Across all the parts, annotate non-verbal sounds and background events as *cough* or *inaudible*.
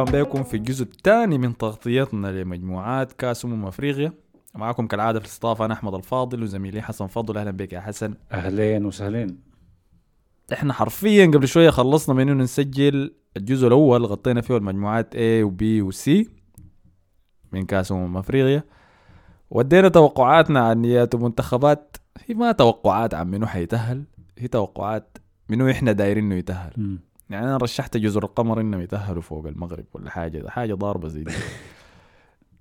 مرحبا بكم في الجزء الثاني من تغطيتنا لمجموعات كاس أمم أفريقيا. معكم كالعادة في الاستضافة أنا أحمد الفاضل وزميلي حسن فضل. أهلا بك يا حسن. أهلين وسهلين. إحنا حرفيا قبل شوية خلصنا من إنه نسجل الجزء الأول غطينا فيه المجموعات A و B و C من كاس أمم أفريقيا. ودينا توقعاتنا عن نيات المنتخبات. هي ما توقعات عن منو حيتأهل هي توقعات منو إحنا دايرين إنه يتأهل. يعني أنا رشحت جزر القمر إنهم يتأهلوا فوق المغرب ولا حاجة حاجة ضاربة زي دي.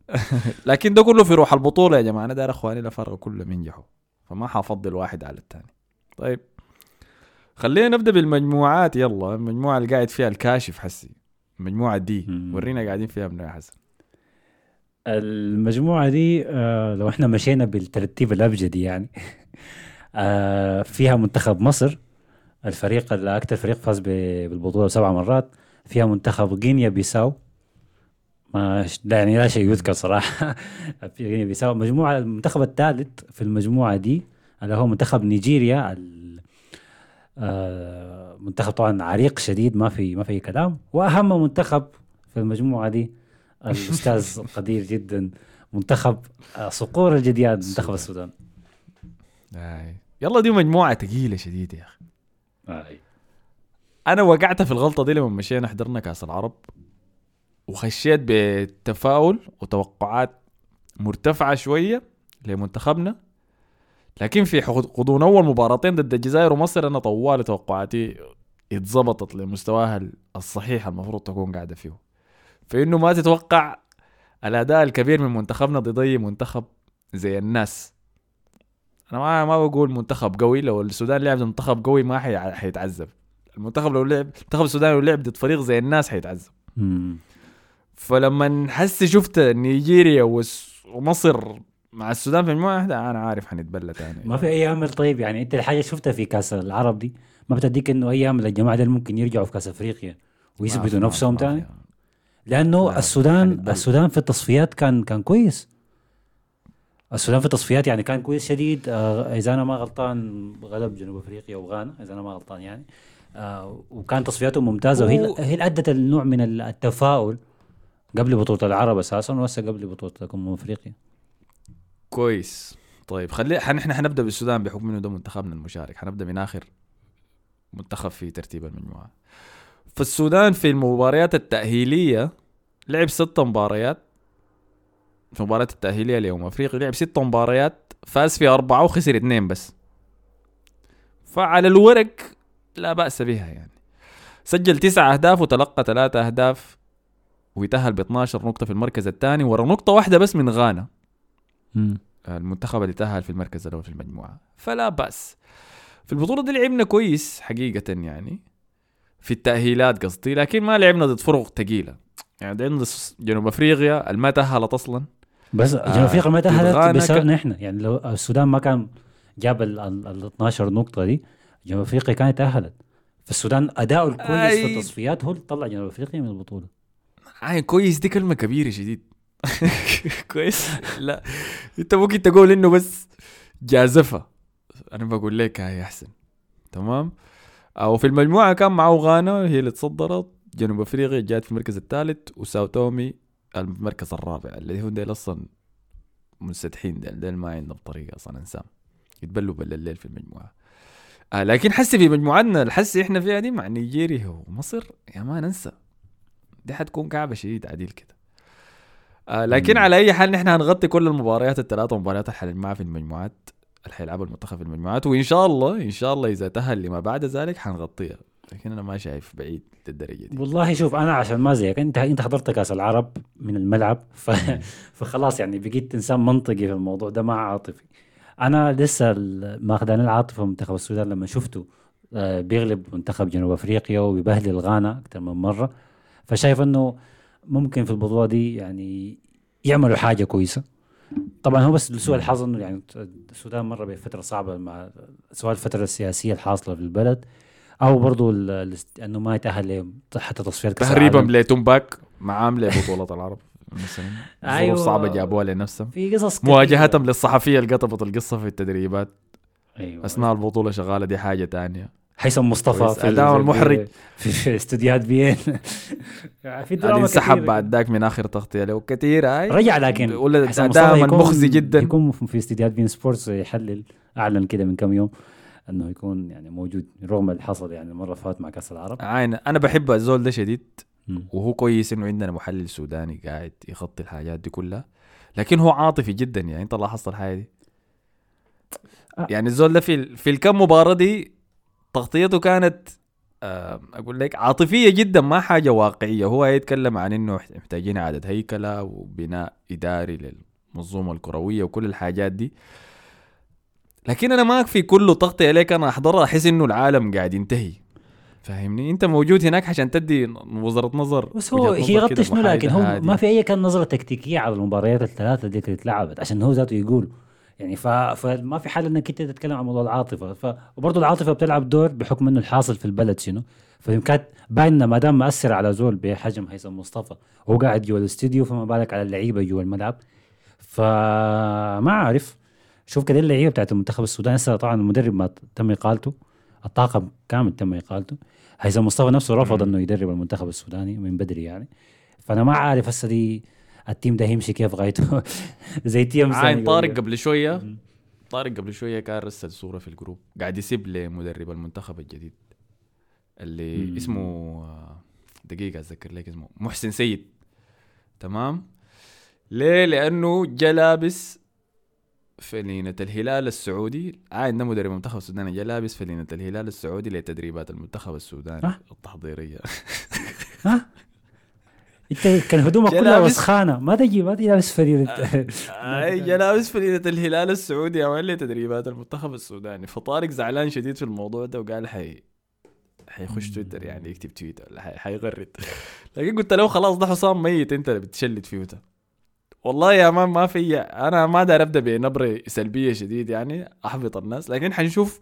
*laughs* لكن ده كله في روح البطولة يا جماعة. أنا داير إخواني الافارقه كلهم ينجحوا فما حافضل واحد على الثاني طيب خلينا نبدأ بالمجموعات. يلا المجموعة اللي قاعد فيها الكاشف حسي. المجموعة دي. ورينا قاعدين فيها منو يا حسن. المجموعة دي آه لو إحنا مشينا بالترتيب الأبجدي يعني آه فيها منتخب مصر الفريق اللي أكثر فريق فاز ب- بالبطولة سبع مرات فيها منتخب غينيا بيساو. ما لا يعني لا شيء يذكر صراحة. *laughs* في غينيا بيساو. المجموعة المنتخب الثالث في المجموعة دي اللي هو منتخب نيجيريا آه منتخب طبعا عريق شديد ما في ما في كلام. وأهم منتخب في المجموعة دي *laughs* الأستاذ قدير جدا منتخب آه، صقور الجديان منتخب السودان. آي. يلا دي مجموعة ثقيله شديد يا أخي. آه. أنا وقعت في الغلطة دي لما مشينا حضرنا كأس العرب وخشيت بتفاؤل وتوقعات مرتفعة شوية لمنتخبنا لكن في غضون أول مباراتين ضد الجزائر ومصر أنا طوالي توقعاتي اتظبطت لمستواها الصحيح المفروض تكون قاعدة فيه فإنه ما تتوقع الأداء الكبير من منتخبنا ضد أي منتخب زي الناس أنا ما ما بقول منتخب قوي لو السودان لعب ضد منتخب قوي ما حي- حيتعذب المنتخب لو لعب المنتخب السوداني لو لعب ضد فريق زي الناس حيتعذب. فلما حس شفت نيجيريا ومصر مع السودان في المجموعة واحدة أنا عارف حنتبلى تاني ما في أي أمل طيب يعني أنت الحاجة شفتها في كأس العرب دي ما بتديك إنه أي أمل الجماعة دي ممكن يرجعوا في كأس أفريقيا ويثبتوا نفسهم. تاني لأنه لا، السودان. السودان في التصفيات كان كان كويس السودان في التصفيات يعني كان كويس شديد. آه إذا أنا ما غلطان غلب جنوب أفريقيا وغانا إذا أنا ما غلطان يعني. آه وكان تصفياته ممتازة وهي هي أدت النوع من ال- التفاؤل قبل بطولة العرب أساسا وهسه قبل بطولة امم افريقيا كويس. طيب خلي حن إحنا حنبدأ بالسودان بحكم إنه ده منتخبنا المشارك. حنبدأ من آخر منتخب في ترتيب المجموعه فالسودان في المباريات التأهيلية لعب ست مباريات. في المباريات التاهيليه ليوم افريقيا لعب ست مباريات فاز في أربعة وخسر اثنين بس. فعلى الورق لا بأس بها يعني. سجل تسعة أهداف وتلقى ثلاثة أهداف ويتأهل ب 12 نقطة في المركز الثاني ورا نقطة واحدة بس من غانا. المنتخب اللي تأهل في المركز الأول في المجموعة. فلا بأس. في البطولة دي لعبنا كويس حقيقة يعني في التأهيلات قصدي لكن ما لعبنا ضد فرق ثقيلة يعني لعبنا ضد جنوب أفريقيا اللي ما تأهلت أصلا بس آه، جنوب افريقيا ما تاهلت بسببنا إحنا. يعني لو السودان ما كان جاب ال ال- ال 12 نقطة دي جنوب أفريقيا كانت تاهلت فالسودان اداؤه الكويس في أي. التصفيات هو اللي طلع جنوب أفريقيا من البطولة. آه كويس دي كلمة كبيرة شديد. *laughs* *laughs* كويس. لا انت ممكن تقول إنه بس جازفة أنا بقول لك هاي أحسن. تمام؟ أو في المجموعة كان معه غانا هي اللي تصدرت. جنوب أفريقيا جات في المركز الثالث وساو تومي المركز الرابع اللي هم ديل أصلا منسدحين ديل, ديل ما عندهم طريقة أصلا إنسان يتبلوا بالليل في المجموعة. آه لكن حسي في مجموعتنا الحسي إحنا فيها دي مع نيجيريا ومصر يا ما ننسى. دي حتكون كعبة شديد عديل كده. آه لكن مم. على أي حال نحن هنغطي كل المباريات الثلاثة مباريات حنلعبها في المجموعات اللي حيلعبوا المنتخب في المجموعات وإن شاء الله إن شاء الله إذا تأهل لما بعد ذلك حنغطيها. لكن أنا ما شايف بعيد للدرجة دي. والله شوف أنا عشان ما زيك أنت أنت حضرت كأس العرب من الملعب ف... *laughs* فخلاص يعني بقيت إنسان منطقي في الموضوع ده ما عاطفي. أنا لسه ال- ما خداني العاطفه منتخب السودان لما شفته آه، بيغلب منتخب جنوب أفريقيا وبيبهدل غانا أكثر من مرة. فشايف إنه ممكن في البطوله دي يعني يعملوا حاجة كويسة. طبعا هو بس لسوء الحظ إنه يعني السودان مر بفترة صعبة مع سواء الفترة السياسية الحاصلة في البلد. أو ال- إنه ما يتأهل حتى تصفيات كأس تهريبا لتومباك معام لبطولة العرب مثلا *laughs* أيوة. صعبة جابوها لنفسهم في قصص كتيرة. مواجهتهم للصحفية اللي قطبت القصة في التدريبات أيوه أثناء البطولة شغالة دي حاجة تانية هيثم مصطفى. في أداء المحرج. في, استوديوهات beIN *laughs* في يعني دراما انسحب. بعد ذاك من آخر تغطية له كثير هاي رجع لكن ولا هيثم مصطفى دائما يكون- مخزي جدا يكون في استديوهات beIN Sports يحلل اعلن كده من كم يوم أنه يكون يعني موجود رغم اللي حصل يعني المرة فات مع كأس العرب عاين أنا بحب الزول ده شديد. وهو كويس إنه عندنا محلل سوداني قاعد يغطي الحاجات دي كلها لكن هو عاطفي جدا يعني أنت لاحظت الحاجة دي. يعني الزول ده في في الكم مباراة دي تغطيته كانت آه، أقول لك عاطفية جدا ما حاجة واقعية هو يتكلم عن إنه محتاجين إعادة هيكلة وبناء إداري للمنظومة الكروية وكل الحاجات دي لكن أنا ما في كله تغطيه عليك أنا أحضرها احس إنه العالم قاعد ينتهي. فاهمني؟ أنت موجود هناك عشان تدي وزارة نظر بس هو هي غطي شنو؟ لكن هو ما. في أي كان نظرة تكتيكية على المباريات الثلاثة دي اللي اتلعبت عشان هو ذاته يقول. يعني ف... فما في حال إنك أنت تتكلم عن موضوع العاطفة. ف... وبرضه العاطفة بتلعب دور بحكم إنه الحاصل في البلد شنو. فكانت باينة ما دام مأثر على زول بحجم هيثم مصطفى وهو قاعد جوا الاستديو فما بالك على اللعيبة جوا الملعب. فما عارف. شوف كده اللعيبه بتاعت المنتخب السوداني هسه طبعا المدرب ما تم إقالته. الطاقم كامل تم إقالته. هيثم مصطفى نفسه رفض. إنه يدرب المنتخب السوداني من بدري يعني. فأنا ما عارف هسه دي ال team ده هيمشي كيف غايته. *laughs* زي team عاين طارق قبل شوية. طارق قبل شوية كان رسل صورة في ال group. قاعد يسيب لمدرب المنتخب الجديد. اللي مم. اسمه دقيقة أتذكر لك اسمه. محسن سيد. تمام؟ ليه؟ لأنه جا لابس فلينة الهلال السعودي. عاين ده مدرب المنتخب السوداني جا لابس فلينة الهلال السعودي لتدريبات المنتخب السوداني. أه؟ التحضيرية. ها؟ انت كان هدومك كلها وسخانة. ما تجي ما تجي لابس فريق اي جا لابس فلينة الهلال السعودي عمل لي تدريبات المنتخب السوداني. فطارق زعلان شديد في الموضوع ده وقال حي حيخش تويتر يعني يكتب تويتر ولا حي... حيغرد. *laughs* لكن قلت له خلاص ده حسام ميت انت اللي بتشلت فيه ده. والله يا مان ما في أنا ما دار أبدأ بنبرة سلبية شديد يعني أحبط الناس لكن حنشوف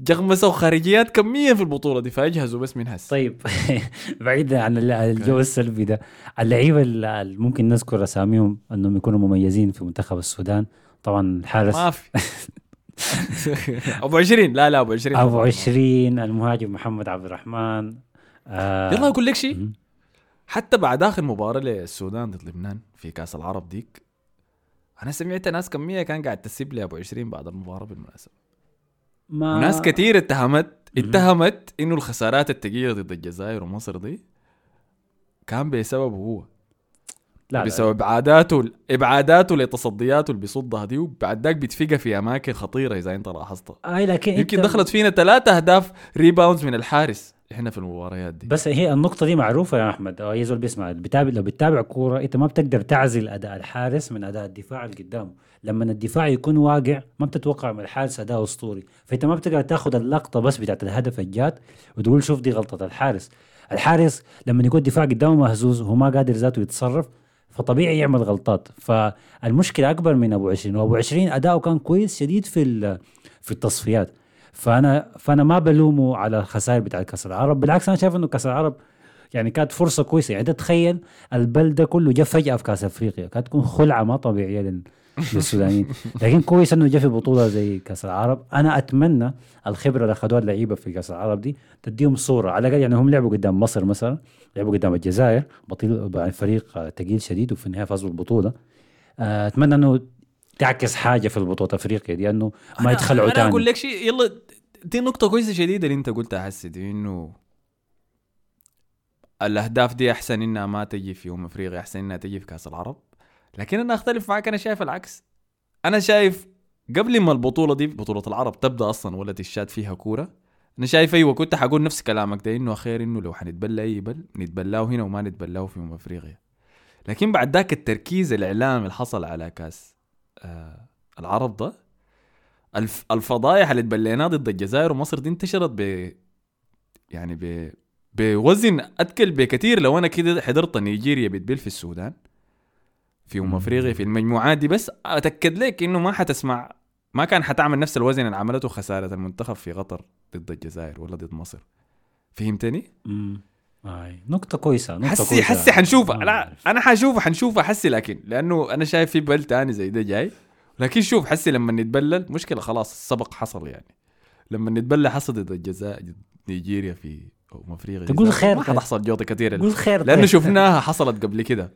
جغمسة وخارجيات كمية في البطولة دي فأجهزوا بس من هسه. طيب *laughs* بعيدا عن ال- الجو السلبي ده اللعيبة اللي ممكن نذكر أساميهم إنهم يكونوا مميزين في منتخب السودان. طبعا الحارس ما في. *laughs* أبو 20 لا لا أبو 20 أبو 20 المهاجم محمد عبد الرحمن آه يلا أقول لك شيء. حتى بعد آخر مباراة للسودان ضد لبنان في كأس العرب ديك أنا سمعت ناس كميه كان قاعد تسيب لي أبو 20 بعد المباراة بالمناسبة. ما وناس كثير اتهمت. اتهمت إنه الخسارات الثقيله ضد الجزائر ومصر دي كان بسببه هو. لا بسبب ابعاداته إبعاداته لتصدياته اللي بيصدها دي وبعد ذاك بتفقها في أماكن خطيرة إذا أنت لاحظتها اي لكن يمكن أنت- دخلت فينا ثلاثة أهداف rebounds من الحارس. إحنا في المباريات دي. بس هي النقطة دي معروفة يا أحمد. أو أي زول بيسمع بتابع لو بتتابع كورة أنت ما بتقدر تعزل أداء الحارس من أداء الدفاع اللي قدامه. لما الدفاع يكون واقع ما بتتوقع من الحارس أداء أسطوري. فأنت ما بتقدر تاخذ اللقطة بس بتاعت الهدف الجات وتقول شوف دي غلطة الحارس. الحارس لما يكون الدفاع قدامه مهزوز وهو ما قادر ذاته يتصرف فطبيعي يعمل غلطات. فالمشكلة أكبر من أبو 20 وأبو 20 أداؤه كان كويس شديد في في التصفيات. فأنا فأنا ما بلومه على الخسائر بتاع كأس العرب. بالعكس أنا شايف إنه كأس العرب يعني كانت فرصة كويسة. يعني تتخيل البلده كله جا فجأة في كأس أفريقيا. كانت تكون خلعة ما طبيعية لل- للسودانيين. *laughs* لكن كويس إنه جا في بطولة زي كأس العرب. أنا أتمنى الخبرة اللي أخذوها اللعيبة في كأس العرب دي تديهم صورة. على الأقل يعني هم لعبوا قدام مصر مثلا لعبوا قدام الجزائر بطيل فريق تقيل شديد وفي النهاية فازوا بالبطولة. آه، أتمنى إنه تعكس حاجة في البطولة أفريقيا دي انه ما أنا- يتخلعوا أنا تاني. أقول لك شيء يلا دي نقطة كويسة شديدة اللي أنت قلتها حسي دي إنه الأهداف دي أحسن إنها ما تجي في يوم أفريقيا أحسن إنها تجي في كأس العرب. لكن أنا أختلف معك أنا شايف العكس. أنا شايف قبل ما البطولة دي بطولة العرب تبدأ أصلا ولا تشاد فيها كورة. أنا شايف أيوه كنت حقول نفس كلامك ده إنه خير إنه لو حنتبلى أي بل نتبلاه هنا وما نتبلاه في يوم أفريقيا. لكن بعد ذاك التركيز الإعلامي اللي حصل على كأس العرب ده الف الفضايح اللي تبليناها ضد الجزائر ومصر دي انتشرت ب يعني ب بوزن اتكل بكثير لو أنا كده حضرت نيجيريا بتبل في السودان في أم. أفريقيا في المجموعات دي بس أتأكد لك إنه ما حتسمع ما كان حتعمل نفس الوزن اللي عملته خسارة المنتخب في قطر ضد الجزائر ولا ضد مصر فهمتني؟ امم اي نقطة كويسة نقطة حسي كويسة. حسي حنشوفها لا. أنا حشوفها حنشوفها حسي لكن لأنه أنا شايف في بل تاني زي ده جاي لكن شوف حسي لما نتبلل مشكلة خلاص السبق حصل يعني لما نتبلى حصل ضد الجزائر ضد نيجيريا في أمم أفريقيا تقول خير ما. حتحصل جوطة كثيرة قول خير لأنه. شفناها حصلت قبل كده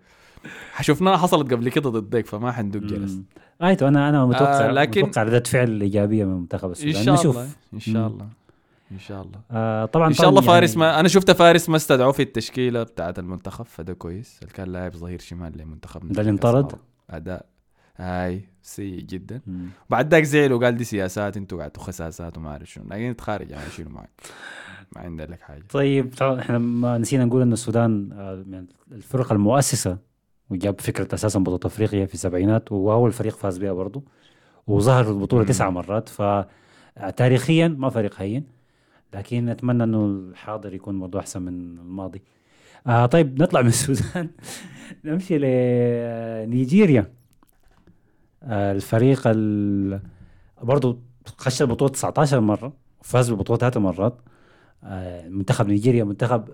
شفناها حصلت قبل كده ضدك فما حندق جرس مم. إيتو أنا أنا متوقع آه، لكن- متوقع ردة فعل ايجابيه من منتخب السودان إن شاء نشوف. الله إن شاء. الله إن شاء الله. آه طبعا إن شاء الله طبعاً فارس يعني ما أنا شفت فارس ما استدعوه في التشكيلة بتاعت المنتخب فده كويس. كان لاعب ظهير شمال لمنتخبنا ده اللي انطرد؟ أداء هاي سيء جدا. مم. بعد ذاك زعل وقال دي سياسات أنتوا قاعدوا خساسات وما اعرف شنو. لكن تخارج يعني شيلوا معك. ما عندك لك حاجة. طيب إحنا ما نسينا نقول إن السودان آه، من الفرق المؤسسة وجاب فكرة أساسا بطولة أفريقيا في السبعينات واول فريق فاز بها برضه وظهر في البطولة مم. تسع مرات. فتاريخيا ما فريق هين. لكن اتمنى إنه الحاضر يكون برضه أحسن من الماضي. آه طيب نطلع من *laughs* السودان. نمشي لنيجيريا آه الفريق ال... برضه خش البطولة 19 مرة وفاز بالبطولة ثلاث مرات. آه، منتخب نيجيريا منتخب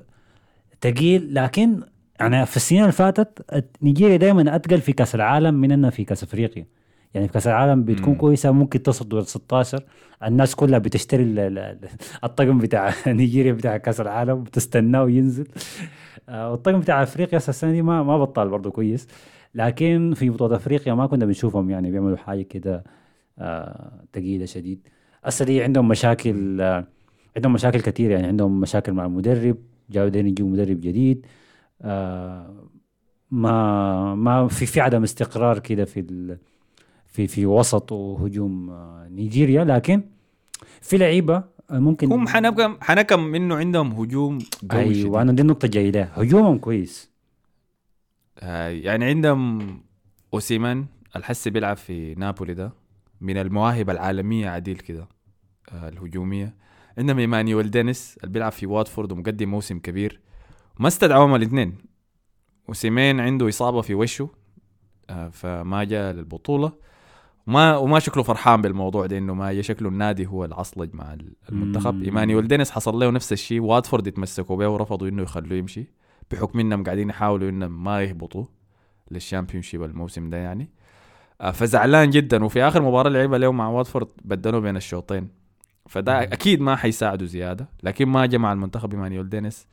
ثقيل لكن يعني في السنين اللي فاتت نيجيريا دائما أتقل في كأس العالم من إنها في كأس أفريقيا. يعني في كأس العالم بتكون. كويسة ممكن تصل دور 16 الناس كلها بتشتري ال- ال- ال- الطقم بتاع *laughs* نيجيريا بتاع كأس العالم بتستناه ينزل آه، والطقم بتاع أفريقيا السنة دي ما ما بطل برضه كويس. لكن في بطولة أفريقيا ما كنا بنشوفهم يعني بيعملوا حاجة كده آه، تقيلة شديد. هسه دي عندهم مشاكل آه، عندهم مشاكل كثير يعني. عندهم مشاكل مع المدرب جاوا يجيبوا مدرب جديد. آه، ما ما في في عدم استقرار كده في ال في في وسط وهجوم آه، نيجيريا. لكن في لعيبة آه، ممكن هم حنكم حنكم إنه عندهم هجوم قوي أيوه شديد. أنا دي النقطة الجاية لها. هجومهم كويس. هاي يعني عندهم أوسيمان الحس بيلعب في نابولي ده من المواهب العالمية عديل كده آه الهجومية. عندهم ايمانويل دينيس اللي بيلعب في واتفورد ومقدم موسم كبير. ما استدعوهم الاثنين. اوسيمين عنده إصابة في وشه آه فما جاء للبطولة. وما وما شكله فرحان بالموضوع ده إنه ما شكله النادي هو العصلج مع المنتخب. مم. ايمانويل دينيس حصل له نفس الشيء. واتفورد يتمسكوا به ورفضوا إنه يخلوه يمشي بحكم إنهم قاعدين يحاولوا انهم ما يهبطوا لل Championship الموسم ده يعني. آه، فزعلان جدا. وفي آخر مباراة لعبها له مع واتفورد بدلوا بين الشوطين. فده أكيد ما حيساعده زيادة لكن ما جمع المنتخب ايمانويل دينيس.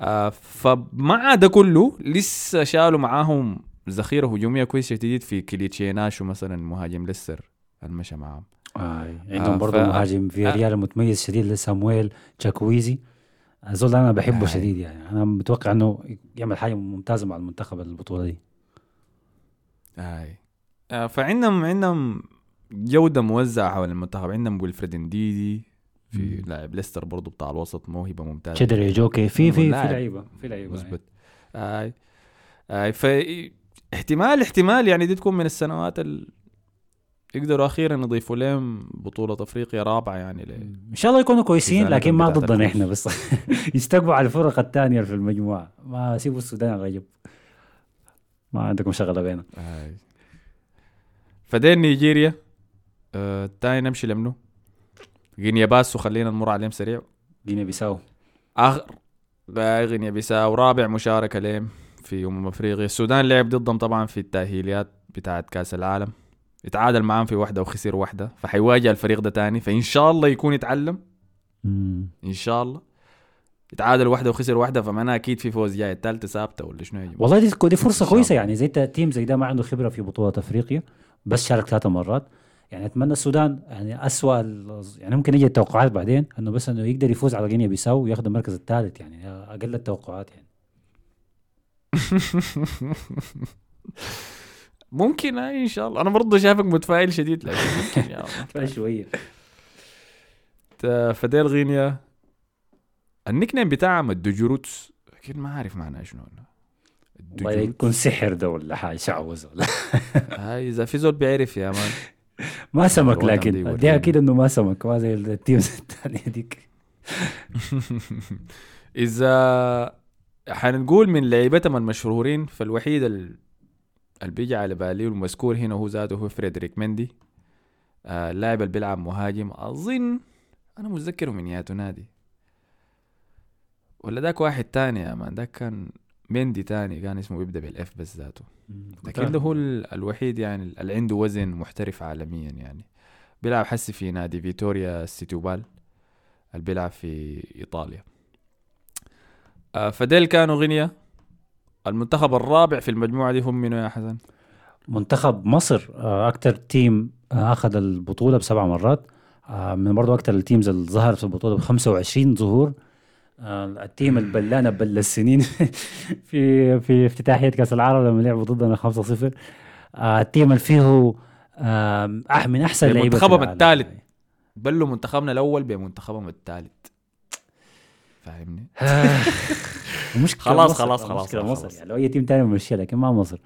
آه، فمع ده كله لسه شالوا معاهم ذخيره هجومية كويسة شديد في كليتشي إيناتشو مثلا مهاجم ليستر اللي مشى معاهم آه. عندهم آه، برضه ف- مهاجم فياريال متميز شديد سامويل تشاكويزي. ده أنا بحبه آه. شديد يعني. أنا متوقع إنه يعمل حاجة ممتازة مع المنتخب البطولة دي. هاي. آه، فعندهم عندهم جودة موزعة حول المنتخب. عندهم ويلفريد انديدي في. لاعب ليستر برضو بتاع الوسط موهبة ممتازة. تشيديرا إيجوكي في في في. لعيبة في لعيبة. مزبط هاي. هاي ف احتمال احتمال يعني دي تكون من السنوات ال... يقدروا أخيرا يضيفوا لهم بطولة أفريقيا رابعة يعني ل... إن شاء الله يكونوا كويسين لكن ما ضدنا. إحنا بس. *laughs* يستقبوا على الفرق الثانية في المجموعة. ما سيبوا السودان على جنب ما عندكم شغلة بينا هاي. فدين نيجيريا. آه تاني نمشي لمنو؟ غينيا باسو خلينا نمر عليهم سريع. جينيا بيساو. آخر. غينيا بيساو. رابع مشاركة لهم. في أمم أفريقيا. السودان لعب ضدهم طبعا في التأهيليات بتاعة كأس العالم. اتعادل معاهم في واحدة وخسر واحدة. فحيواجه الفريق ده تاني. فإن شاء الله يكون يتعلم. إن شاء الله. يتعادل واحدة وخسر واحدة فمعناها أكيد في فوز جاي. الثالثة ثابتة ولا شنو يا جماعة والله دي دي فرصة كويسة. يعني. زي تيم زي ده ما عنده خبرة في بطوله أفريقيا بس شارك ثلاث مرات. يعني أتمنى السودان يعني اسوء يعني ممكن يجي التوقعات بعدين إنه بس إنه يقدر يفوز على غينيا بيساو وياخذ المركز الثالث يعني. أقل التوقعات يعني. *laughs* ممكن هاي إن شاء الله. أنا برضه شايفك متفائل شديد لكن ممكن يا *laughs* شوية. فديل غينيا. ال nickname بتاعهم الدجورتوس. أكيد ما عارف معناه شنو والله يكون سحر ده ولا حاجة شعوذه ولا. *laughs* هاي إذا في زول بيعرف يا man. ما سمك لكن دي. أكيد إنه ما سمك. ما زي ال teams الثانية ديك إذا حنقول من لعيبتهم المشهورين فالوحيد ال- اللي بيجي على بالي والمذكور هنا هو ذاته هو فريدريك مندي. آه اللاعب اللي بيلعب مهاجم أظن أنا متذكره من ياتو نادي. ولا ذاك واحد تاني يا man ذاك كان مندي تاني كان اسمه بيبدا بال F بس ذاته. لكن ده هو ال- الوحيد يعني اللي عنده وزن محترف عالميا يعني. بيلعب حسي في نادي فيتوريا سيتوبال اللي بيلعب في إيطاليا. فديل كانوا غينيا المنتخب الرابع في المجموعة دي هم منو يا حسن؟ منتخب مصر آه، أكثر team آه، أخذ البطولة بسبع مرات آه، من برضه أكثر ال teams اللي ظهرت في البطولة ب 25 ظهور آه، ال team البلانه بل السنين *laughs* في في افتتاحية كأس العالم لما لعبوا ضدنا 5-0 آه، ال team اللي فيه آه، من أحسن لعيبة منتخبهم. الثالث. بلوا منتخبنا الأول بمنتخبهم الثالث فاهمني؟ *laughs* المشكلة خلاص- مصر. خلاص- خلاص- خلاص. مصر يعني لو أي team ثاني بمشيها لكن ما مصر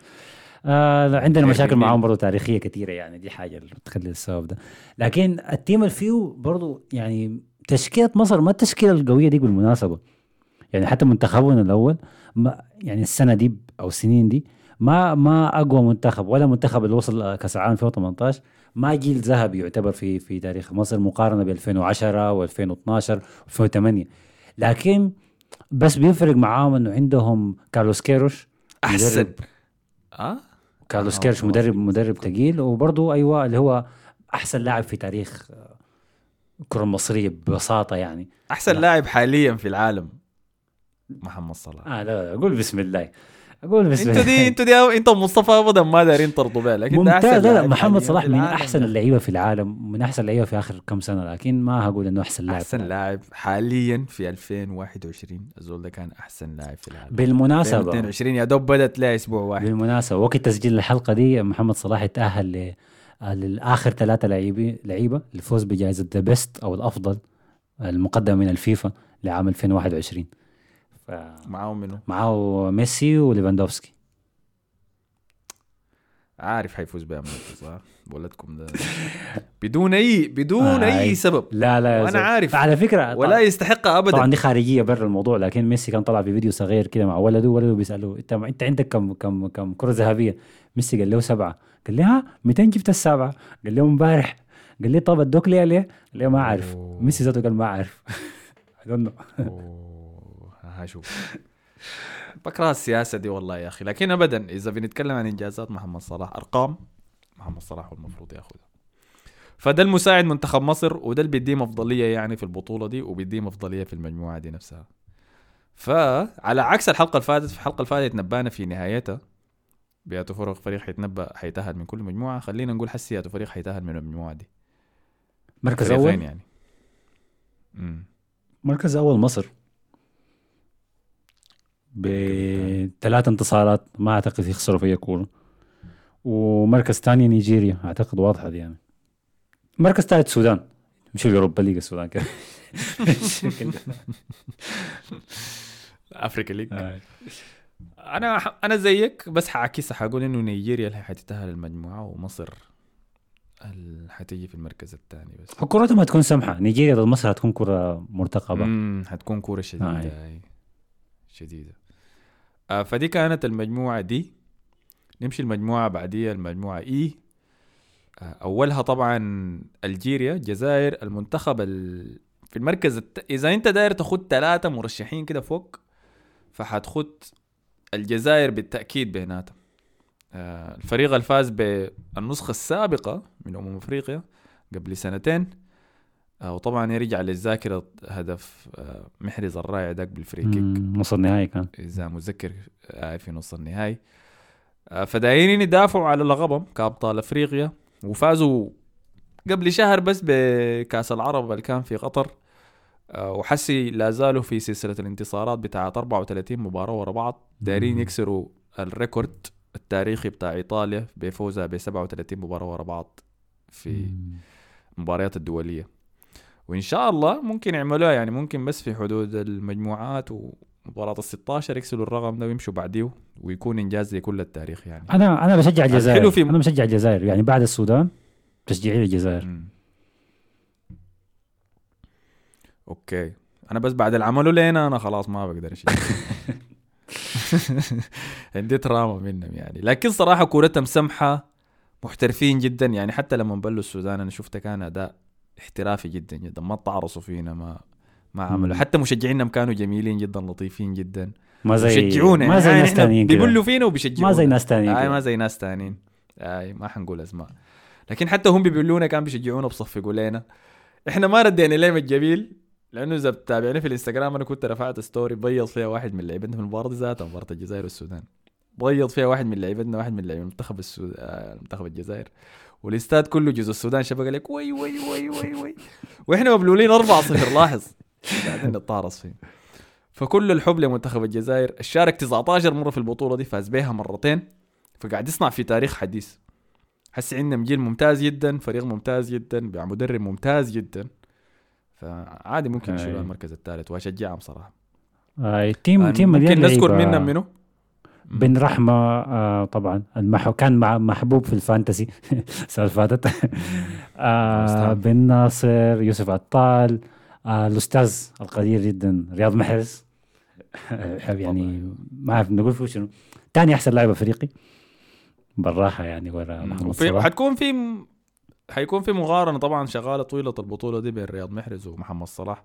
آه عندنا إيه، مشاكل. معاهم برضه تاريخية كثيره يعني دي حاجة اللي بتخلي السبب ده لكن التيم اللي فيه برضه يعني تشكيلة مصر ما التشكيلة القوية دي بالمناسبة يعني حتى منتخبنا الأول ما يعني السنة دي أو السنين دي ما ما أقوى منتخب ولا منتخب اللي وصل كأس العالم 2018 ما جيل ذهبي يعتبر في في تاريخ مصر مقارنة ب 2010 و2012 و2008 لكن بس بيفرق معاهم إنه عندهم كارلوس كيروش أحسن. آه؟ كارلوس آه، كيروش. مدرب مدرب ثقيل وبرضه أيوه اللي هو أحسن لاعب في تاريخ آه، الكره المصريه ببساطة يعني. أحسن لا. لاعب حاليا في العالم محمد صلاح. آه لا لا أقول بسم الله. أقول أنتوا الله دي أنتوا دي انت ومصطفى ابدا ما دارين ترضوا بها لكن ممتاز. لا لا محمد حالياً صلاح من العالم أحسن. اللعيبة في العالم من أحسن اللعيبة في آخر كم سنة لكن ما هقول إنه أحسن لاعب أحسن لاعب حاليا في 2021 الزول ده كان أحسن لاعب في العالم. بالمناسبة. 2022 يا دوب بدت لها أسبوع واحد. بالمناسبة وقت تسجيل الحلقة دي محمد صلاح تأهل ل للآخر ثلاثة لعيبه لعيبة. للفوز بجائزة The Best أو الأفضل المقدمة من الفيفا لعام 2021 معاهم منو فمعاه ميسي وليفاندوفسكي. عارف حيفوز مركز صح؟ ولدكم ده. بدون اي بدون آه، أي أي. سبب. لا لا يا وأنا. عارف. على فكرة ولا يستحقها طبعا ابدا. دي خارجية برا الموضوع لكن ميسي كان طلع في فيديو صغير كده مع ولده ولده بيسأله انت إنت عندك كم كم كم كرة ذهبية؟ ميسي قال له سبعة. قال لي ها 200 جبت السبعة. قال له امبارح. قال لي طب ادوك ليه ليه؟ قال لي ما أوه. ميسي ذاته قال ما أعرف. *laughs* I don't know. هشوف بكره السياسة دي والله يا أخي. لكن ابدا إذا بنتكلم عن إنجازات محمد صلاح أرقام محمد صلاح هو المفروض ياخذها. فده المساعد منتخب مصر وده اللي بيديهم افضليه يعني في البطولة دي وبيديهم افضليه في المجموعة دي نفسها. فعلى عكس الحلقة اللي فاتت في الحلقة اللي فاتت نبانا في نهايتها بياتوا فرق فريق حيتنبأ حيتأهل من كل مجموعة. خلينا نقول حسي ياتوا فريق حيتأهل من المجموعة دي. مركز أول؟ يعني. امم مركز أول مصر. بثلاث انتصارات ما أعتقد يخسروا فيها كوره ومركز ثاني نيجيريا أعتقد واضحة دي يعني. مركز ثالث السودان مش الأوروبا ليج السودان كده. *laughs* Africa League آه. أنا ح- أنا زيك بس حعكسها حقول إنه نيجيريا اللي حتتأهل المجموعة ومصر اللي حتيجي في المركز الثاني بس. كورتهم هتكون سمحة. نيجيريا ضد مصر هتكون كرة مرتقبة. امم حتكون شديده آه، شديدة آه فدي كانت المجموعة دي. نمشي المجموعة بعديها المجموعة اي آه أولها طبعا ألجيريا الجزائر المنتخب ال... في المركز الت... إذا أنت داير تاخد ثلاثة مرشحين كده فوق فحتخد الجزائر بالتأكيد بيناتهم آه الفريق اللي فاز بالنسخة السابقة من أمم أفريقيا قبل سنتين. آه وطبعا يرجع للذاكرة هدف آه محرز الرائع داك بال free kick. نص النهائي كان. إذا متذكر آه في نص النهائي آه فدايرين يدافعوا على لقبهم كأبطال أفريقيا وفازوا قبل شهر بس بكأس العرب اللي كان في قطر. آه وحسي لا زالوا في سلسلة الانتصارات بتاعت 34 مباراة ورا بعض. دايرين. يكسروا الريكورد التاريخي بتاع إيطاليا بفوزها ب 37 مباراة ورا بعض في. المباريات الدولية. وإن شاء الله ممكن يعملوها يعني ممكن بس في حدود المجموعات ومباراة ال 16 يكسروا الرقم ده ويمشوا بعديه ويكون إنجاز لكل التاريخ يعني. أنا أنا بشجع الجزائر. الحلو في- أنا بشجع الجزائر. يعني بعد السودان تشجيعي للجزائر. مم. أوكي. أنا بس بعد اللي عملوا لينا أنا خلاص ما بقدر أشيل *laughs* عندي تراما منهم يعني. لكن صراحة كورتهم سمحة محترفين جدا. يعني حتى لما بلوا السودان أنا شفت كان أداء احترافي جدا جدا. ما تعرصوا فينا ما ما عملوا. حتى مشجعينهم كانوا جميلين جدا لطيفين جدا. ما زي بيشجعونا ما زي يعني ناس كده. بيبلوا فينا وبيشجعونا. ما زي ناس تانيين آي كده. ما زي ناس تانيين. آي ما حنقول أسماء. لكن حتى هم بيقولونا كان بيشجعونا بصفقوا لنا إحنا ما ردينا لهم الجميل لأنه إذا بتابعني في الإنستغرام أنا كنت رفعت story بيض فيها واحد من لعيبتنا في المباراة ذاتها مباراة الجزائر والسودان. بيض فيها واحد من لعيبتنا واحد من لعيبة منتخب السود... آه، منتخب الجزائر. والإستاد كله جزء السودان شبك لك وي وي وي وي وي. وإحنا مبلولين 4 0 لاحظ. قاعدين نتطارص فيه. فكل الحب لمنتخب الجزائر. شارك 19 مرة في البطولة دي فاز بيها مرتين. فقاعد يصنع في تاريخ حديث. حس عندنا جيل ممتاز جدا فريق ممتاز جدا مع مدرب ممتاز جدا. فعادي ممكن يشيلوا. المركز الثالث وأشجعهم صراحة. آه، team team ممكن نذكر. منهم منو بن رحمة آه طبعا المحو كان مع محبوب في ال fantasy. *laughs* السنة اللي فاتت. آه. بن ناصر يوسف عطال آه الأستاذ القدير جدا رياض محرز. *laughs* يعني ما أعرف نقول فيه شنو. ثاني أحسن لاعب أفريقي. بالراحة يعني ورا محمد صلاح. حتكون في حيكون في مقارنة طبعا شغالة طويلة البطولة دي بين رياض محرز ومحمد صلاح.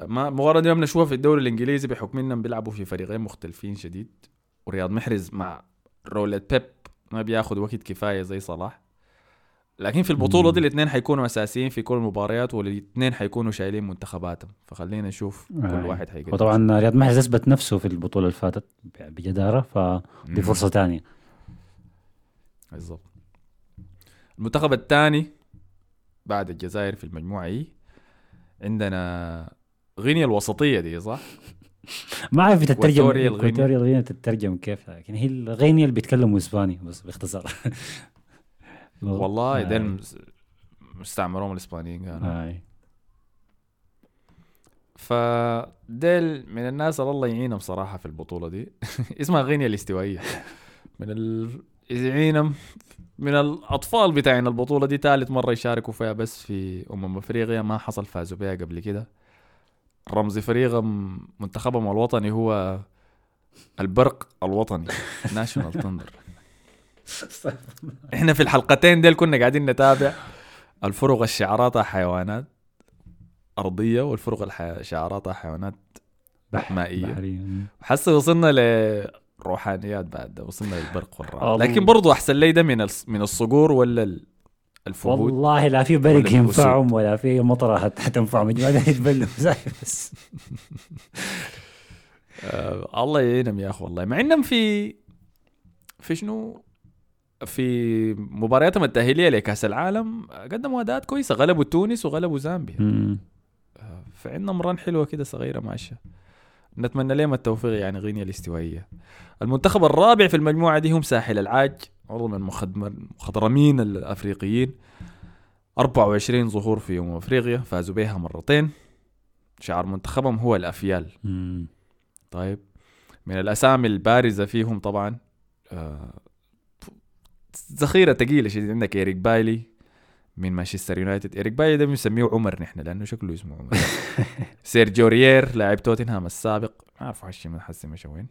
ما المقارنه دي ما بنشوفها في الدوري الإنجليزي بحكم إنهم بيلعبوا في فريقين مختلفين شديد. ورياض محرز مع رولة بيب ما بياخد وقت كفاية زي صلاح. لكن في البطولة دي. الاثنين حيكونوا أساسيين في كل المباريات والاثنين حيكونوا شايلين منتخباتهم. فخلينا نشوف كل آه. واحد حيقدم. وطبعا رياض محرز أثبت نفسه في البطولة اللي فاتت بجدارة فدي مم. فرصة ثانية بالضبط. المنتخب الثاني بعد الجزائر في المجموعة هي عندنا غينيا الوسطية دي صح؟ *laughs* ما أعرف تترجم إكواتوريا الغينيا. الغينيا تترجم كيف لكن هي الغينيا اللي بيتكلموا إسباني بس باختصار *laughs* والله. ده المس- مستعمرهم الإسبانيين كانوا آي. فديل من الناس اللي الله يعينهم صراحة في البطولة دي *laughs* اسمها غينيا الاستوائية من ال... يعينهم من الأطفال بتاعين البطولة دي ثالث مرة يشاركوا فيها بس في أمم أفريقيا ما حصل فازوا بها قبل كده رمز فريقهم منتخبهم الوطني هو البرق الوطني ناشونال تندر *laughs* إحنا في الحلقتين ديل كنا قاعدين نتابع الفرق الشعاراتها حيوانات أرضية والفرق الح... شعاراتها حيوانات. بحرية. حاسه وصلنا لروحانيات بعد وصلنا للبرق والرعد الله. لكن برضو أحسن لي ده من من الصقور ولا الفهود والله لا في برق. ينفعهم ولا في مطرة حت- حتنفعهم ما يتبلوا بس. آه الله يعينهم يا أخي والله. مع إنهم في في شنو؟ في مبارياتهم التأهيلية لكأس العالم قدموا أداءات كويسة. غلبوا تونس وغلبوا زامبيا. مم. فعندهم ران حلوة كده صغيرة ماشية. نتمنى لهم التوفيق يعني غينيا الاستوائية. المنتخب الرابع في المجموعة دي هم ساحل العاج. عضو من المخضرمين الأفريقيين. 24 ظهور في أمم أفريقيا فازوا بها مرتين. شعار منتخبهم هو الأفيال. مم. طيب. من الأسامي البارزة فيهم طبعا آه، ذخيرة ثقيله شديد عندك إيريك بايلي من مانشستر يونايتد. إيريك بايلي ده بنسميه عمر نحن لأنه شكله اسمه عمر. *laughs* سيرج أورييه لاعب توتنهام السابق. ما أعرف حسي من حسي مشى وين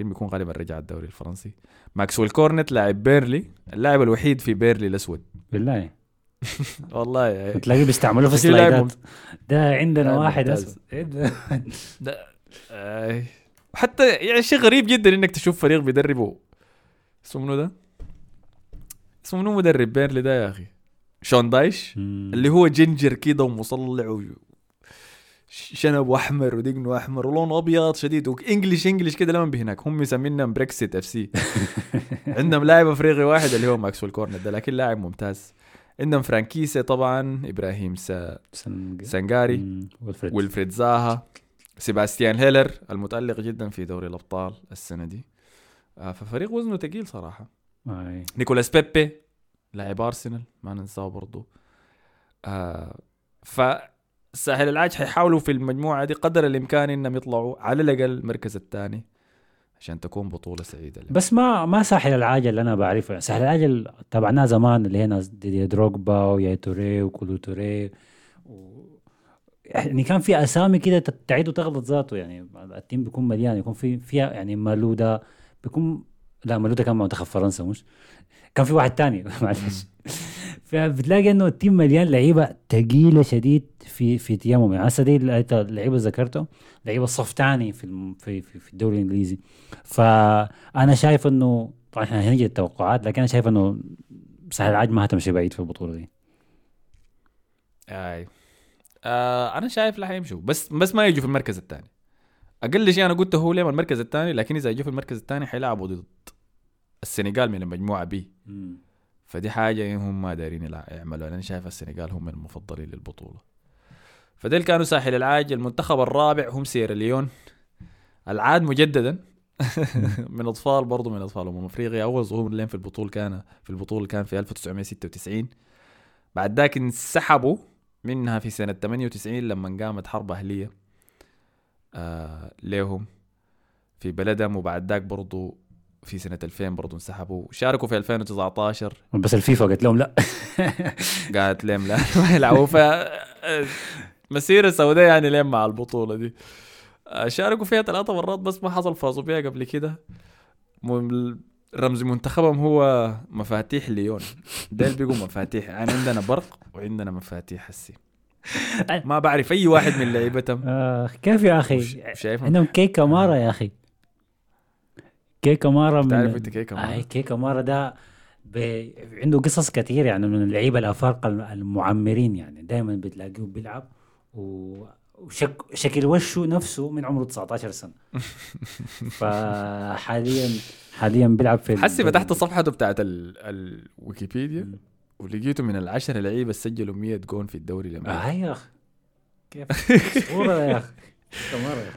يمكن بيكون غالبا رجع الدوري الفرنسي ماكسويل كورنت لاعب بيرلي اللاعب الوحيد في بيرلي الأسود بالله *laughs* والله تلاقيه بيستعملوه في *laughs* ال slide ات ده عندنا واحد. أسود إيه ده؟ *laughs* آي. حتى يعني شيء غريب جدا إنك تشوف فريق بيدربه اسمه منو ده؟ اسمه منو مدرب بيرلي ده يا أخي؟ شون دايش. اللي هو ginger كده ومصلع. شنب احمر ودقنه احمر ولونه أبيض شديد. و English English كده لما بهناك هم مسمينهم Brexit FC عندهم لاعب أفريقي واحد اللي هو ماكسويل كورنت ده لكن لاعب ممتاز. عندهم فرانك كيسي طبعا إبراهيم سا... سانجاري. ويلفريد. ويلفريد زاها سيباستيان هيلر المتألق جدا في دوري الأبطال السنة دي. آه، ففريق وزنه ثقيل صراحة. آي. نيكولاس بيبي لاعب أرسنال ما ننساه برضو. آه فالساحل العاج حيحاولوا في المجموعة دي قدر الإمكان إنهم يطلعوا على الأقل المركز الثاني عشان تكون بطولة سعيدة لهم. بس ما ما ساحل العاجل اللي أنا بعرفه. يعني ساحل العاجل تابعناه زمان اللي هي ناس دي دروجبا ويا توري وكولو توري و... يعني كان في أسامي كده تعيد وتغلط ذاته. يعني التيم بيكون مليان. يكون في فيها يعني مالودا بيكون لا مالودا كان مع منتخب فرنسا مش؟ كان في واحد تاني. *laughs* معلش. فبتلاقي إنه التيم مليان لعيبة ثقيله شديد في في تيامهم. يعني هسه دي اللعيبه اللي ذكرته لعيبة صف ثاني في في في, في الدوري الإنجليزي. فأنا شايف إنه طبعا إحنا هنجي التوقعات لكن أنا شايف إنه سهل العاج ما هتمشي بعيد في البطولة دي. اي آه أنا شايف لا حيمشوا بس بس ما يجوا في المركز الثاني. أقل شيء أنا قلته هو ليه المركز الثاني لكن إذا يجوا في المركز الثاني حيلعبوا ضد السنغال من المجموعة بي. فدي حاجة هم ما دايرين يلع- يعملوها أنا شايف السنغال هم المفضلين للبطولة. فديل كانوا ساحل العاج المنتخب الرابع هم سيراليون العاد مجددا. *laughs* من أطفال برضو من أطفال أمم أفريقيا. أول ظهور لهم في البطوله كان في البطوله كان في 1996 بعد ذاك انسحبوا منها في سنة 98 لما قامت حرب أهلية آه ليهم في بلدهم. وبعد ذاك برضو في سنة 2000 برضو انسحبوا. شاركوا في 2019 بس الفيفا قالت لهم لا. *laughs* قالت لهم لا ما يلعبوا. ف مسيرة سوداء يعني لين مع البطولة دي. آه، شاركوا فيها ثلاثة مرات بس ما حصل فازوا بيها قبل كده. رمز منتخبهم هو مفاتيح ليون. ديل بيقوا مفاتيح. يعني عندنا برق وعندنا مفاتيح هسي. ما بعرف أي واحد من لعيبتهم. آه كيف يا أخي؟ شايفهم؟ عندهم كيكا مارا يا أخي. كيكا مارا من تعرف انت كيكا مارا؟ أي كيكا مارا ده ب... عنده قصص كثير يعني من اللعيبة الأفارقة المعمرين يعني دائما بتلاقيه بيلعب و... وشك... شكل وشه نفسه من عمره 19 سنة *laughs* فحاليا حاليا بيلعب في حسي فتحت صفحته بتاعت ال... الويكيبيديا. ولقيته من العشرة لعيبة اللي سجلوا 100 جون في الدوري الأمريكي آه يا أخي كيف *laughs* صورة يا أخي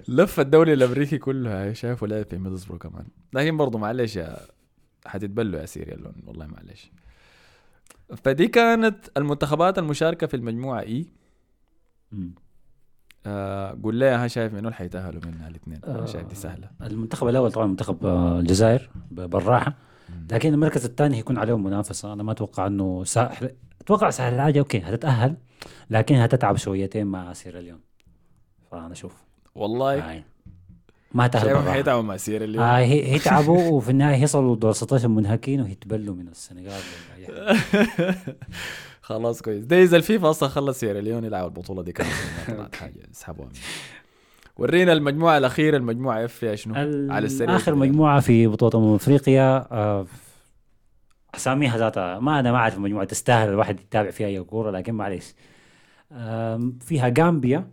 لف الدوري الأمريكي كله شايفه لعب في ميدلسبرو كمان. لكن برضه معلش يا حتتبلوا يا سيراليون والله معلش. فدي كانت المنتخبات المشاركة في المجموعة E مم. آه قول لي ها شايف منو اللي حيتأهلوا منها الاثنين؟ أنا شايف دي سهلة. المنتخب الأول طبعا منتخب آه، الجزائر بالراحة. لكن المركز الثاني هيكون عليهم منافسة. أنا ما أتوقع إنه سا... أتوقع ساحل العاج okay هتتأهل لكن هتتعب شويتين مع سيراليون فانا أشوف والله. هاي. ما بالراحه حيتعبوا مع سيراليون آه هي هيتعبوا *laughs* وفي النهاية هيصلوا دور 16 منهكين وهيتبلوا من السنغال. *laughs* خلاص كويس. ده اذا الفيفا أصلا خلص سيراليون يلعب البطولة دي كانت *laughs* حاجة. اسحبوها منه. ورينا المجموعة الأخيرة المجموعة F فيها شنو؟ على السريع. آخر. مجموعة في بطولة أمم أفريقيا آه، أساميها ذاتها. ما أنا ما أعرف مجموعه تستاهل الواحد يتابع فيها أي كورة لكن معليش. فيها غامبيا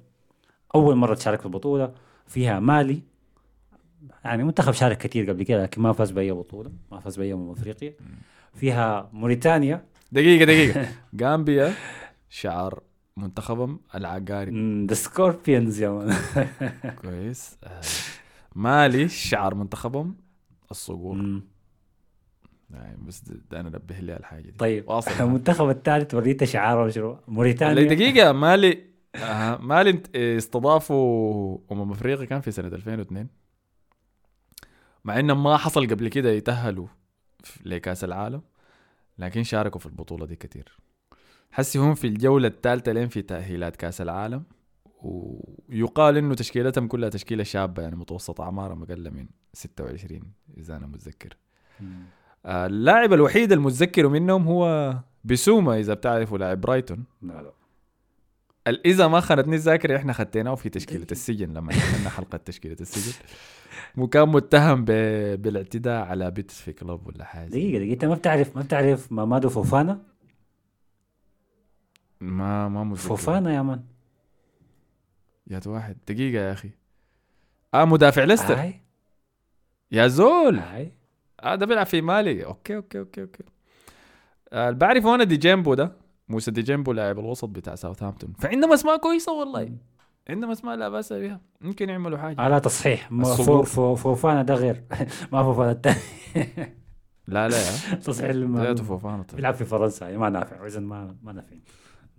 أول مرة تشارك في البطوله فيها مالي. يعني منتخب شارك كثير قبل كده لكن ما فاز بأي بطولة ما فاز بأي أمم افريقيا فيها موريتانيا. دقيقة دقيقة. *laughs* غامبيا شعار منتخبهم العقارب The Scorpions يا man. كويس. آه، مالي شعار منتخبهم الصقور. يعني بس ده, أنا نبه لي على الحاجة دي. طيب *laughs* المنتخب الثالث وريتا شعاره شنو؟ موريتانيا. دقيقة مالي آه مالي انت- استضافوا أمم أفريقيا كان في سنة 2002 مع إنهم ما حصل قبل كده يتأهلوا في- لكأس العالم لكن شاركوا في البطولة دي كتير. حسي هم في الجولة الثالثة لين في تأهيلات كأس العالم ويقال إنه تشكيلتهم كلها تشكيلة شابة يعني متوسط أعمارهم أقل من 26 إذا أنا متذكر. آه، اللاعب الوحيد المتذكر منهم هو بسوما إذا بتعرفوا لاعب برايتون. لا لا. إذا ما خانتني الذاكره إحنا خديناه في تشكيلة السجن لما عملنا حلقة تشكيلة السجن. وكان متهم ب... بالاعتداء على بيت في كلوب ولا حاجة دقيقة دقيقة. أنت ما بتعرف ما بتعرف مامادو فوفانا؟ ما ما متذكر فوفانا يا man يا واحد. دقيقة يا أخي. آه مدافع ليستر. هاي. يا زول. هاي. آه ده بيلعب في مالي. okay okay okay okay. آه اللي بعرفه أنا دجينيبو ده. موسى دجينيبو لاعب الوسط بتاع ساوثهامبتون. فعندهم أسماء كويسة والله. عندهم أسماء لا بأس بها. ممكن يعملوا حاجة. على تصحيح. فوفانا ده غير. *laughs* ما فوفانا الثاني *laughs* لا لا. يا *laughs* تصحيح المعلومة. فوفانا طيب. بيلعب في فرنسا. يعني ما نافع. اذا ما ما نافع.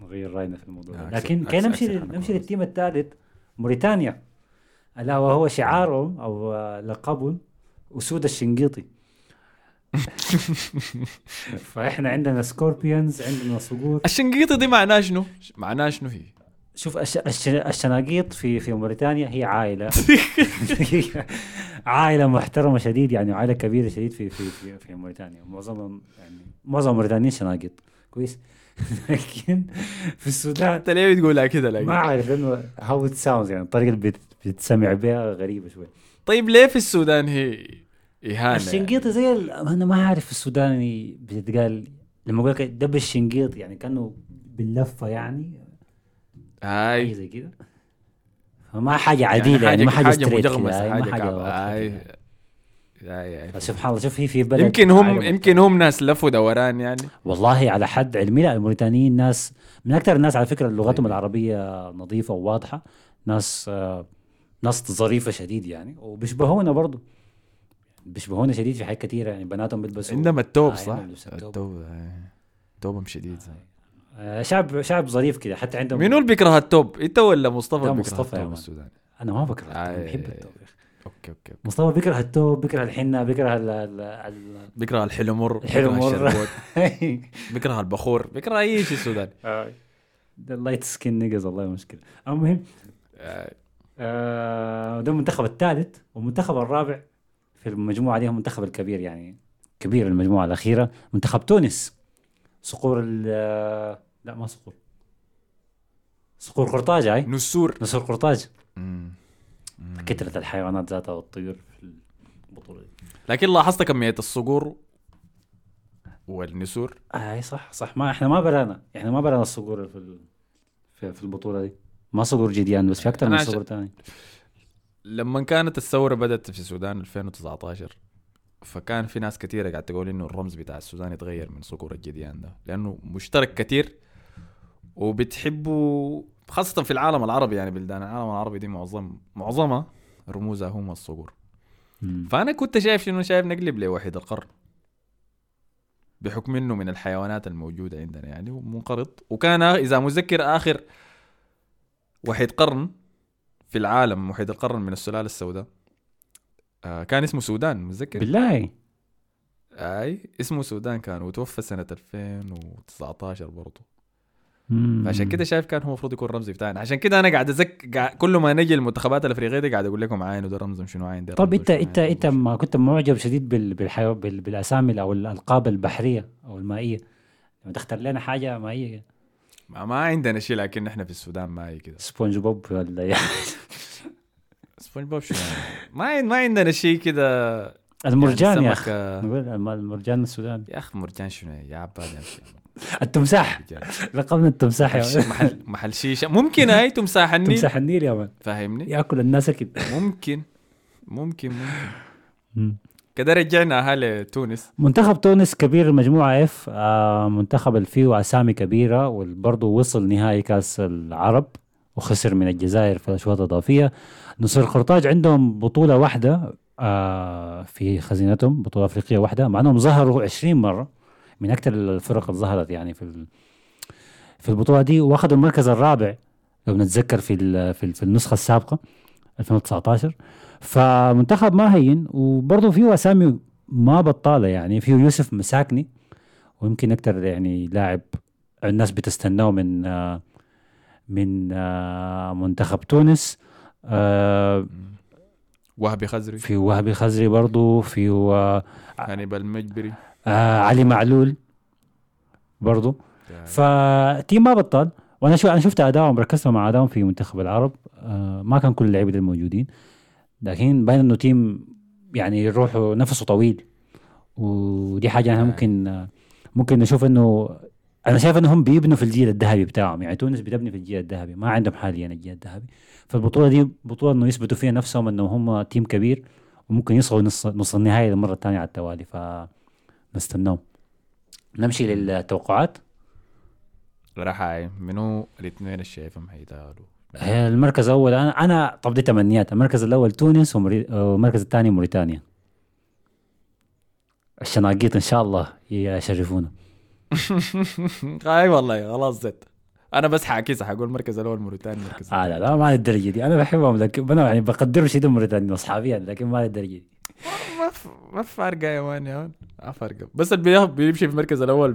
نغير رأينا في الموضوع لكن كان نمشي نمشي. لل team الثالث موريتانيا. ألا وهو شعارهم أو لقبهم أسود الشنقيطي. *laughs* فاحنا عندنا Scorpions عندنا صقور الشنقيطي دي معناه شنو؟ معناه شنو هي؟ شوف الش... الش... الشناقيط في في موريتانيا هي عائلة *laughs* عائلة محترمة شديد يعني عائلة كبيرة شديد في في في, في موريتانيا معظمهم يعني معظم الموريتانيين شناقيط كويس *laughs* لكن في السودان انت ليه بتقولها كده ما؟ أعرف لأنه هاو ات ساوندز يعني الطريقة اللي بت- بتسمع بها غريبة شوي طيب ليه في السودان هي إهانة؟ يعني؟ الشنقيطي زي ال... أنا ما أعرف السوداني بتتقال لما أقول لك دب الشنقيط يعني كأنه باللفة يعني. هاي. زي كده فما حاجة عديلة يعني, ما حاجة, حاجة مجغمسه ما حاجة. هاي. هاي سبحان الله شوف في في بلد يمكن هم يمكن هم ناس لف ودوران يعني. والله على حد علمي لا الموريتانيين ناس من أكثر الناس على فكرة لغتهم طيب. العربية نظيفة وواضحة. ناس آه، ناس ظريفة شديد يعني وبيشبهونا برضو. بيشبهونا شديد في حاجات كثيره يعني بناتهم بيلبسوا عندهم التوب آه، صح؟ التوب. توبهم شديد آه، شعب شعب ظريف كده حتى عندهم منو اللي بيكره التوب؟ إنت ولا مصطفى لا، بيكره مصطفى يا التوب. السوداني؟ أنا ما بكره التوب آه، بحب التوب. okay okay. مصطفى بيكره التوب بيكره الحنة بيكره ال- بيكره الحلو مر الحلو بيكره البخور بيكره أي شيء سوداني ال light skin niggas والله مشكلة المهم آه، آه، ده المنتخب الثالث والمنتخب الرابع في المجموعة دي هو المنتخب الكبير يعني كبير المجموعة الأخيرة. منتخب تونس. صقور ال آه، لا ما صقور. صقور قرطاج هاي نسور. نسور قرطاج. كثرة الحيوانات ذاتها والطيور في البطولة دي. لكن لاحظت كمية الصقور والنسور؟ آه أي صح صح. ما إحنا ما برأنا إحنا ما برأنا الصقور في في, في البطولة دي. ما صقور جديان بس في أكثر من صقور ثاني لما كانت الثورة بدأت في السودان 2019 فكان في ناس كثيرة قاعد تقول إنه الرمز بتاع السودان يتغير من صقور الجديان ده لأنه مشترك كثير وبتحبوا خاصة في العالم العربي يعني بلدان العالم العربي دي معظم معظمها رموزها هم الصقور. فأنا كنت شايف انه شايف نقلب لوحيد القرن. بحكم إنه من الحيوانات الموجودة عندنا يعني ومنقرض. وكان إذا مذكر آخر وحيد قرن في العالم وحيد القرن من السلالة السوداء. آه كان اسمه سودان متذكر؟ بالله. أي اسمه سودان كان وتوفى سنة 2019 برضه. فعشان كده شايف كان هو المفروض يكون رمزي بتاعنا عشان كده أنا قاعد ازك قاعد كل ما نجي المنتخبات الأفريقية دي قاعد أقول لكم عين وده رمزهم شنو عين ده طب انت انت أنت ما كنت معجب شديد بال بالحيو... بال... بالأسامي أو الألقاب البحرية أو المائية؟ لما تختار لنا حاجة مائية. ما, ما عندنا شيء لكن إحنا في السودان ما هي كده. سبونج بوب ولا يعني؟ سبونج بوب شنو يعني؟ ما ما عندنا شيء كده. المرجان يا أخي. نقول المرجان السوداني. يا اخ مرجان شنو؟ يا عباد. التمساح. لقبنا التمساح يا. محل محل شيشه ممكن هاي تمساح النيل؟ تمساح النيل يا man فاهمني ياكل الناس أكيد. ممكن. ممكن ممكن. كده رجعنا أهل تونس. منتخب تونس كبير المجموعة اف آه منتخب اللي فيه اسامي كبيرة وبرضه وصل نهائي كأس العرب وخسر من الجزائر في الأشواط الإضافية. نصر قرطاج عندهم بطولة واحدة آه في خزينتهم بطولة أفريقية واحدة مع أنهم ظهروا 20 مرة من أكثر الفرق اللي ظهرت يعني في في البطولة دي. وأخذوا المركز الرابع لو نتذكر في في النسخة السابقة. 2019 فمنتخب ما هين وبرضه فيه اسامي ما بطاله يعني فيه يوسف مساكني ويمكن أكثر يعني لاعب الناس بتستناه من آه، من آه، منتخب تونس. آه، وهبي خزري. في وهبي خزري برضه في آه، هانيبال المجبري آه، علي معلول برضه ف team ما بطل وأنا شو أنا شفت ادائهم ركزت مع ادائهم في منتخب العرب. آه ما كان كل اللعيبة دي الموجودين لكن باين إنه team يعني روحه نفسه طويل. ودي حاجة أنا آه. ممكن آه ممكن نشوف إنه أنا شايف إنهم بيبنوا في الجيل الذهبي بتاعهم. يعني تونس بتبني في الجيل الذهبي. ما عندهم حاليا الجيل الذهبي. فالبطولة دي بطولة إنه يثبتوا فيها نفسهم إنه هم team كبير وممكن يصلوا نص نص النهائي للمرة الثانية على التوالي. فنستناهم. نمشي للتوقعات. راح هاي منو الاثنين اللي شايفهم هيتقالوا هي المركز الأول أنا أنا طب دي تمنيات. المركز الأول تونس ومري- والمركز الثاني موريتانيا. الشناقيط إن شاء الله يشرفونا. *laughs* اي والله خلاص زت. أنا بس حاعكسها حقول المركز الأول موريتانيا المركز آه لا لا ما للدرجه دي. أنا بحبهم لكن أنا يعني بقدرهم شديد موريتانيا اصحابيا لكن ما للدرجه دي. ما. ما فارقة يا man يا man. ما فارقة. بس اللي بيمشي في المركز الأول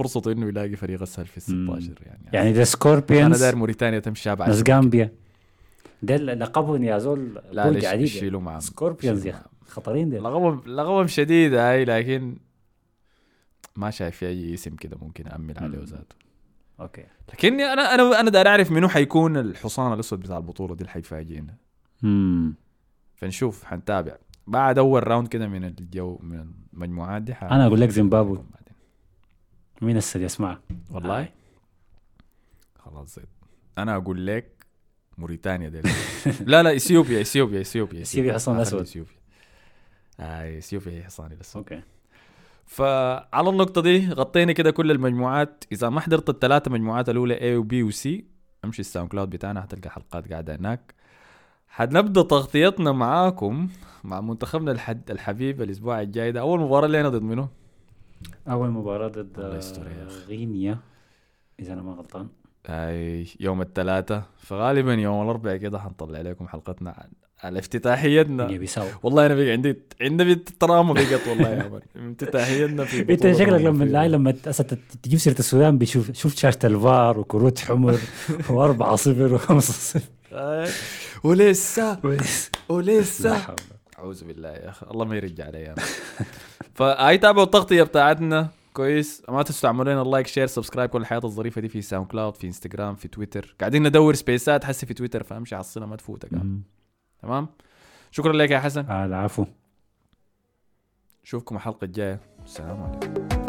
بفرصته إنه يلاقي فريق أسهل في ال مم. 16 يعني. يعني ذا أنا Scorpions داير موريتانيا تمشي بعد ناس غامبيا ده لقبهم يا زول لا ليش. يشيلوا معهم Scorpions يا خطرين دي لقبهم لقبهم شديد هاي لكن ما شايف في أي اسم كده ممكن امل عليه. ذاته okay. لكني أنا أنا أنا داير أعرف منو حيكون الحصان الأسود بتاع البطولة دي اللي حيفاجئنا. امم فنشوف حنتابع. بعد أول round كده من الجو من المجموعات دي ح- أنا أقول لك زيمبابوي. مين السد يسمع والله. آه. خلاص زيد أنا أقول لك موريتانيا دي لا لا إثيوبيا إثيوبيا إثيوبيا إثيوبيا. حصان أسود. إثيوبيا. آه إثيوبيا هي حصاني الأسود. okay. فعلى النقطة دي غطينا كده كل المجموعات. إذا ما حضرت الثلاثة مجموعات الأولى A و B و C أمشي ال SoundCloud بتاعنا هتلقى حلقات قاعدة هناك. حنبدأ تغطيتنا معاكم مع منتخبنا الحد الحبيب الأسبوع الجاي ده. أول مباراة لنا ضد منه؟ أول مباراة ضد. غينيا إذا أنا ما غلطان هاي يوم الثلاثاء فغالبا يوم الأربعاء كده حنطلع لكم حلقتنا عن على افتتاحيتنا والله أنا بقى عندي عندي trauma بقت والله يا man *laughs* افتتاحيتنا في أنت شكلك لما. اللاعب لما تجيب سيرة السودان بيشوف شفت شاشة الفار وكروت حمر و4 0 و5 0 هاي. ولسه لا ولسه. أعوذ بالله يا أخي الله ما يرجع علي. *laughs* فهاي تابعوا التغطية بتاعتنا. كويس. ما تنسوا تعملوا لنا like share subscribe كل الحاجات الظريفة دي في SoundCloud في انستغرام في تويتر قاعدين ندور space ات حسي في تويتر فأمشي حصلها ما تفوتك. تمام؟ شكرا لك يا حسن. آه، العفو. نشوفكم الحلقة الجاية. السلام عليكم.